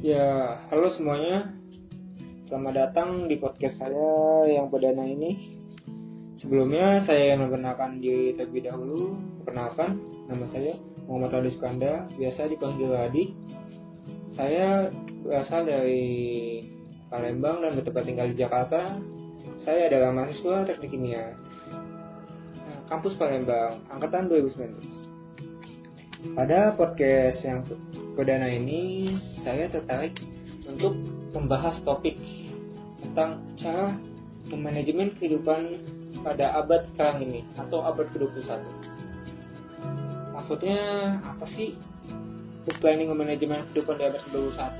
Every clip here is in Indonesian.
Ya, halo semuanya. Selamat datang di podcast saya yang perdana ini. Sebelumnya saya memperkenalkan diri terlebih dahulu. Perkenalkan, nama saya Muhammad Radi Sukanda, biasa dipanggil Adi. Saya berasal dari Palembang dan bertempat tinggal di Jakarta. Saya adalah mahasiswa teknik kimia Nah, kampus Palembang, angkatan 2019. Pada podcast yang perdana ini, saya tertarik untuk membahas topik tentang cara memanajemen kehidupan pada abad sekarang ini atau abad ke-21. Maksudnya apa sih planning manajemen kehidupan di abad ke-21?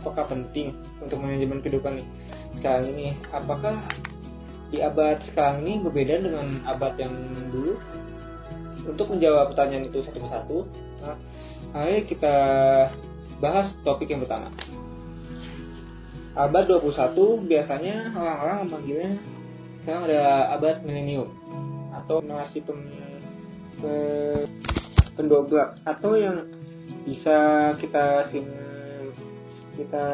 Apakah penting untuk manajemen kehidupan sekarang ini? Apakah di abad sekarang ini berbeda dengan abad yang dulu? Untuk menjawab pertanyaan itu satu persatu, nah, ayo kita bahas topik yang pertama. Abad 21 biasanya orang-orang memanggilnya sekarang ada abad milenium atau generasi pem, pe, pendobrak atau yang bisa kita sing kita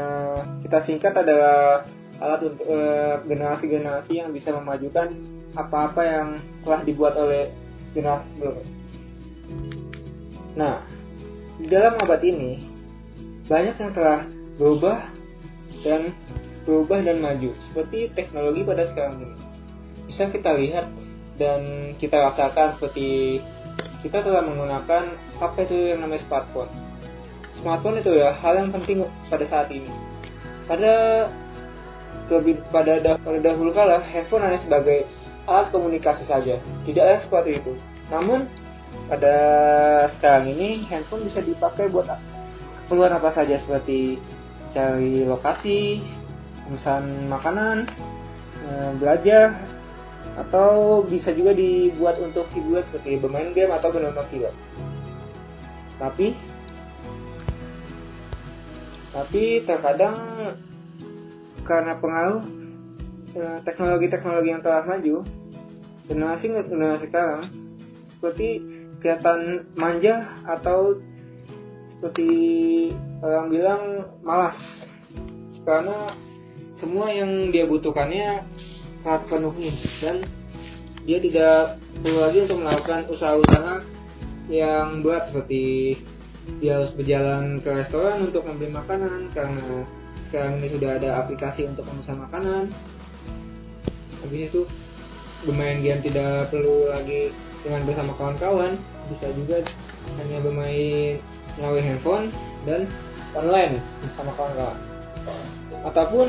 kita singkat adalah alat untuk generasi-generasi yang bisa memajukan apa-apa yang telah dibuat oleh generasi sebelumnya. Nah, di dalam abad ini banyak yang telah berubah dan berubah dan maju seperti teknologi pada sekarang ini. Bisa kita lihat dan kita rasakan seperti kita telah menggunakan apa itu yang namanya smartphone. Smartphone itu ya hal yang penting pada saat ini. Pada lebih pada, pada dahulu kala handphone hanya sebagai alat komunikasi saja, tidak ada seperti itu. Namun pada sekarang ini handphone bisa dipakai buat keperluan apa saja seperti cari lokasi, pemesan makanan, eh, belajar, atau bisa juga dibuat untuk hiburan seperti bermain game atau menonton film. Tapi tapi terkadang karena pengaruh eh, teknologi-teknologi yang telah maju, generasi generasi sekarang seperti kelihatan manja atau seperti orang bilang malas. Karena semua yang dia butuhkannya telah penuhi dan dia tidak perlu lagi untuk melakukan usaha-usaha yang berat seperti dia harus berjalan ke restoran untuk membeli makanan karena sekarang ini sudah ada aplikasi untuk memesan makanan. Habis itu bermain game tidak perlu lagi dengan bersama kawan-kawan bisa juga hanya bermain melalui handphone dan online bersama kawan-kawan. Ataupun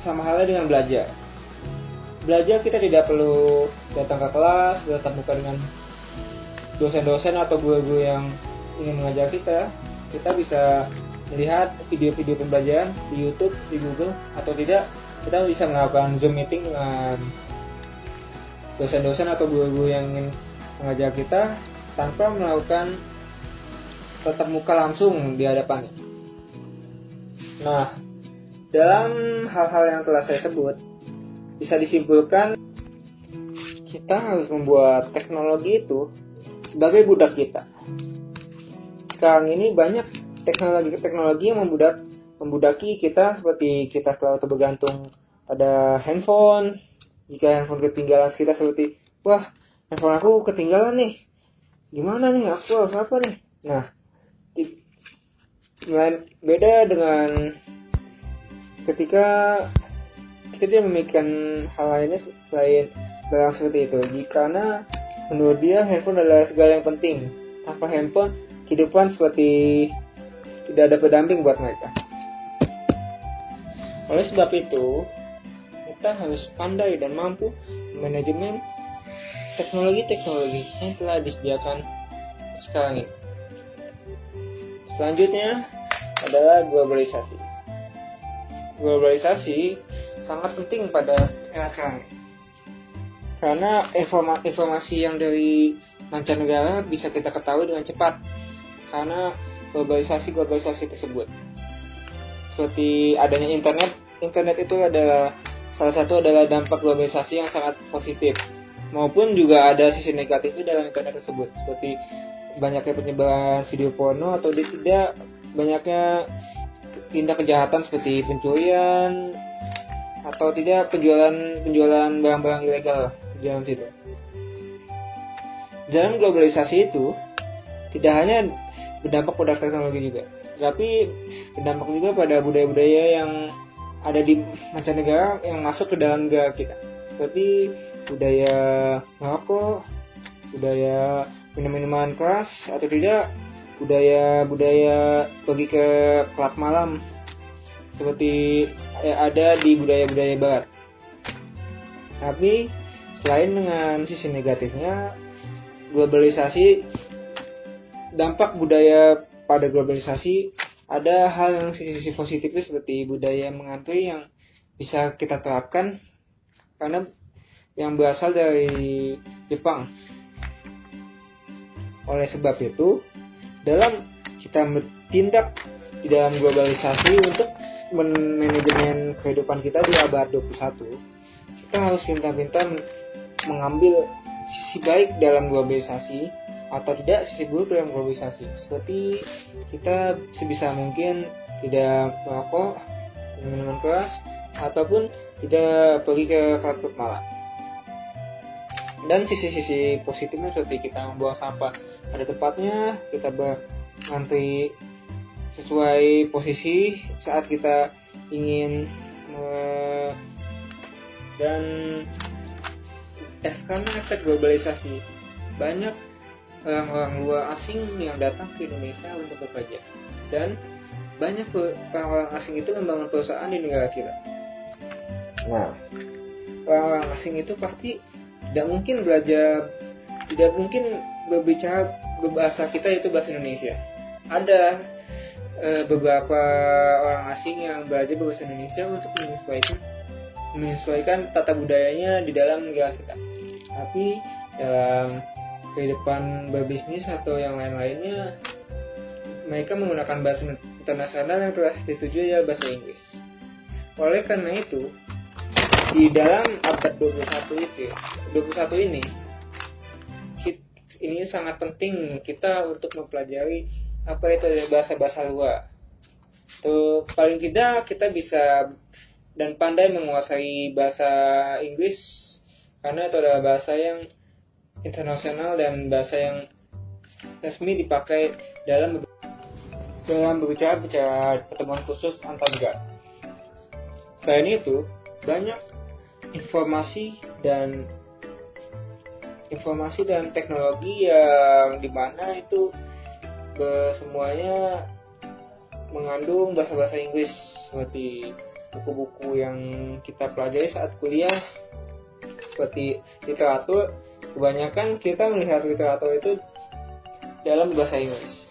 sama halnya dengan belajar. Belajar kita tidak perlu datang ke kelas bertatap muka dengan dosen-dosen atau guru-guru yang ingin mengajar kita. Kita bisa melihat video-video pembelajaran di YouTube, di Google atau tidak kita bisa melakukan Zoom meeting dengan dosen-dosen atau guru-guru yang ingin mengajar kita tanpa melakukan tetap muka langsung di hadapan. Nah, dalam hal-hal yang telah saya sebut, bisa disimpulkan kita harus membuat teknologi itu sebagai budak kita. Sekarang ini banyak teknologi-teknologi yang membudak membudaki kita seperti kita selalu tergantung pada handphone. Jika handphone ketinggalan kita seperti, wah handphone aku ketinggalan nih. Gimana nih? Aku harus apa nih? Nah, beda dengan ketika kita tidak memikirkan hal lainnya selain barang seperti itu. Karena menurut dia handphone adalah segala yang penting. Tanpa handphone, kehidupan seperti tidak ada pendamping buat mereka. Oleh sebab itu, kita harus pandai dan mampu manajemen teknologi-teknologi yang telah disediakan sekarang ini. Selanjutnya adalah globalisasi. Globalisasi sangat penting pada era sekarang. Karena informasi yang dari mancanegara bisa kita ketahui dengan cepat. Karena globalisasi-globalisasi tersebut. Seperti adanya internet, internet itu adalah salah satu adalah dampak globalisasi yang sangat positif maupun juga ada sisi negatifnya dalam internet tersebut seperti banyaknya penyebaran video porno atau tidak banyaknya tindak kejahatan seperti pencurian atau tidak penjualan penjualan barang-barang ilegal di dalam situ. Dalam globalisasi itu tidak hanya berdampak pada teknologi juga, tapi berdampak juga pada budaya-budaya yang ada di mancanegara yang masuk ke dalam negara kita. Seperti budaya merokok, budaya minum-minuman keras atau tidak budaya-budaya pergi ke klub malam seperti eh, ada di budaya-budaya barat. Tapi selain dengan sisi negatifnya, globalisasi dampak budaya pada globalisasi ada hal yang sisi-sisi positifnya seperti budaya mengantui yang bisa kita terapkan karena yang berasal dari Jepang. Oleh sebab itu, dalam kita bertindak di dalam globalisasi untuk manajemen kehidupan kita di abad 21, kita harus pintar-pintar mengambil sisi baik dalam globalisasi atau tidak sisi buruk dalam globalisasi seperti kita sebisa mungkin tidak merokok minuman keras ataupun tidak pergi ke klub malam. Dan sisi-sisi positifnya seperti kita membuang sampah pada tempatnya kita berantri sesuai posisi saat kita ingin dan eh, karena efek globalisasi. Banyak orang-orang luar asing yang datang ke Indonesia untuk bekerja dan banyak orang-orang asing itu membangun perusahaan di negara kita. Nah, orang-orang asing itu pasti tidak mungkin belajar, tidak mungkin berbicara berbahasa kita itu bahasa Indonesia. Ada e, beberapa orang asing yang belajar bahasa Indonesia untuk menyesuaikan menyesuaikan tata budayanya di dalam negara kita. Tapi dalam kehidupan berbisnis atau yang lain-lainnya mereka menggunakan bahasa internasional yang telah disetujui ya bahasa Inggris. Oleh karena itu, di dalam abad 21 itu, 21 ini, ini sangat penting kita untuk mempelajari apa itu bahasa-bahasa luar. Tuh, paling tidak kita bisa dan pandai menguasai bahasa Inggris karena itu adalah bahasa yang internasional dan bahasa yang resmi dipakai dalam dalam berbicara bicara pertemuan khusus antar negara. Selain itu, banyak informasi dan informasi dan teknologi yang di mana itu semuanya mengandung bahasa-bahasa Inggris seperti buku-buku yang kita pelajari saat kuliah seperti literatur kebanyakan kita melihat literatur itu dalam bahasa Inggris.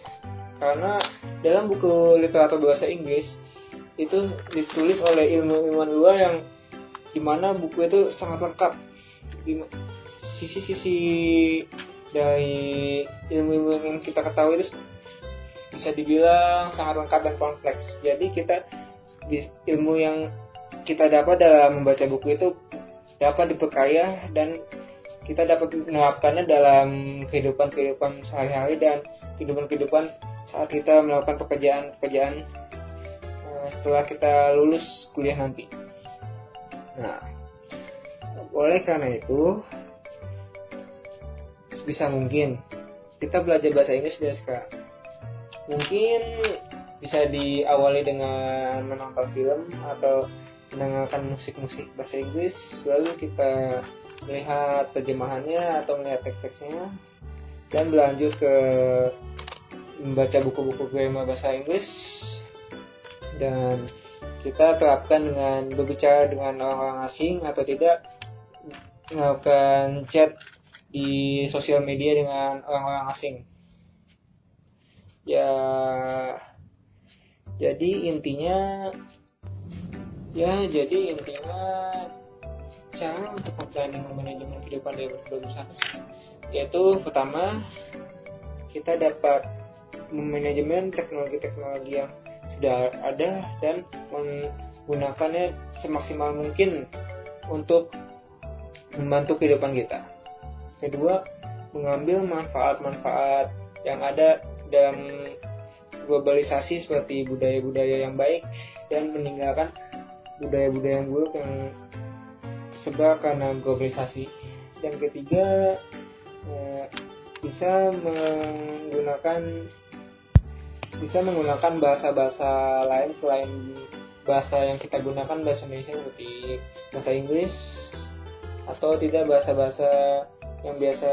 Karena dalam buku literatur bahasa Inggris itu ditulis oleh ilmu-ilmuwan luar yang di mana buku itu sangat lengkap. Sisi-sisi dari ilmu-ilmu yang kita ketahui itu bisa dibilang sangat lengkap dan kompleks. Jadi kita ilmu yang kita dapat dalam membaca buku itu dapat diperkaya dan kita dapat menerapkannya dalam kehidupan-kehidupan sehari-hari dan kehidupan-kehidupan saat kita melakukan pekerjaan-pekerjaan uh, setelah kita lulus kuliah nanti. Nah, oleh karena itu, sebisa mungkin kita belajar bahasa Inggris dari sekarang. Mungkin bisa diawali dengan menonton film atau mendengarkan musik-musik bahasa Inggris, lalu kita melihat terjemahannya atau melihat teks-teksnya. Dan berlanjut ke membaca buku-buku grammar bahasa Inggris. Dan kita terapkan dengan berbicara dengan orang-orang asing atau tidak. Melakukan chat di sosial media dengan orang-orang asing. Ya jadi intinya ya jadi intinya cara untuk planning manajemen kehidupan dari berusaha yaitu pertama kita dapat memanajemen teknologi-teknologi yang sudah ada dan menggunakannya semaksimal mungkin untuk membantu kehidupan kita. Kedua, mengambil manfaat-manfaat yang ada dalam globalisasi seperti budaya-budaya yang baik dan meninggalkan budaya-budaya yang buruk yang tersebar karena globalisasi. Dan ketiga eh, bisa menggunakan bisa menggunakan bahasa-bahasa lain selain bahasa yang kita gunakan bahasa Indonesia seperti bahasa Inggris atau tidak bahasa-bahasa yang biasa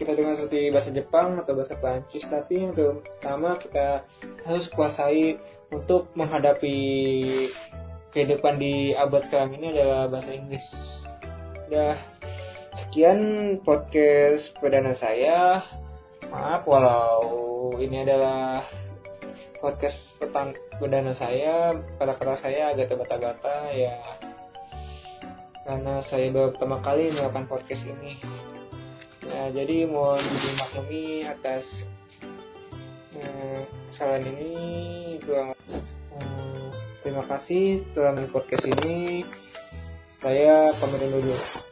kita dengar seperti bahasa Jepang atau bahasa Prancis tapi yang pertama kita harus kuasai untuk menghadapi kehidupan di abad sekarang ini adalah bahasa Inggris. Udah sekian podcast perdana saya. Maaf walau ini adalah podcast petang perdana saya, kata-kata saya agak terbata-bata ya karena saya baru pertama kali melakukan podcast ini. Nah, jadi mohon dimaklumi atas eh, kesalahan ini. Kurang, terima kasih telah podcast ini. Saya pamit dulu.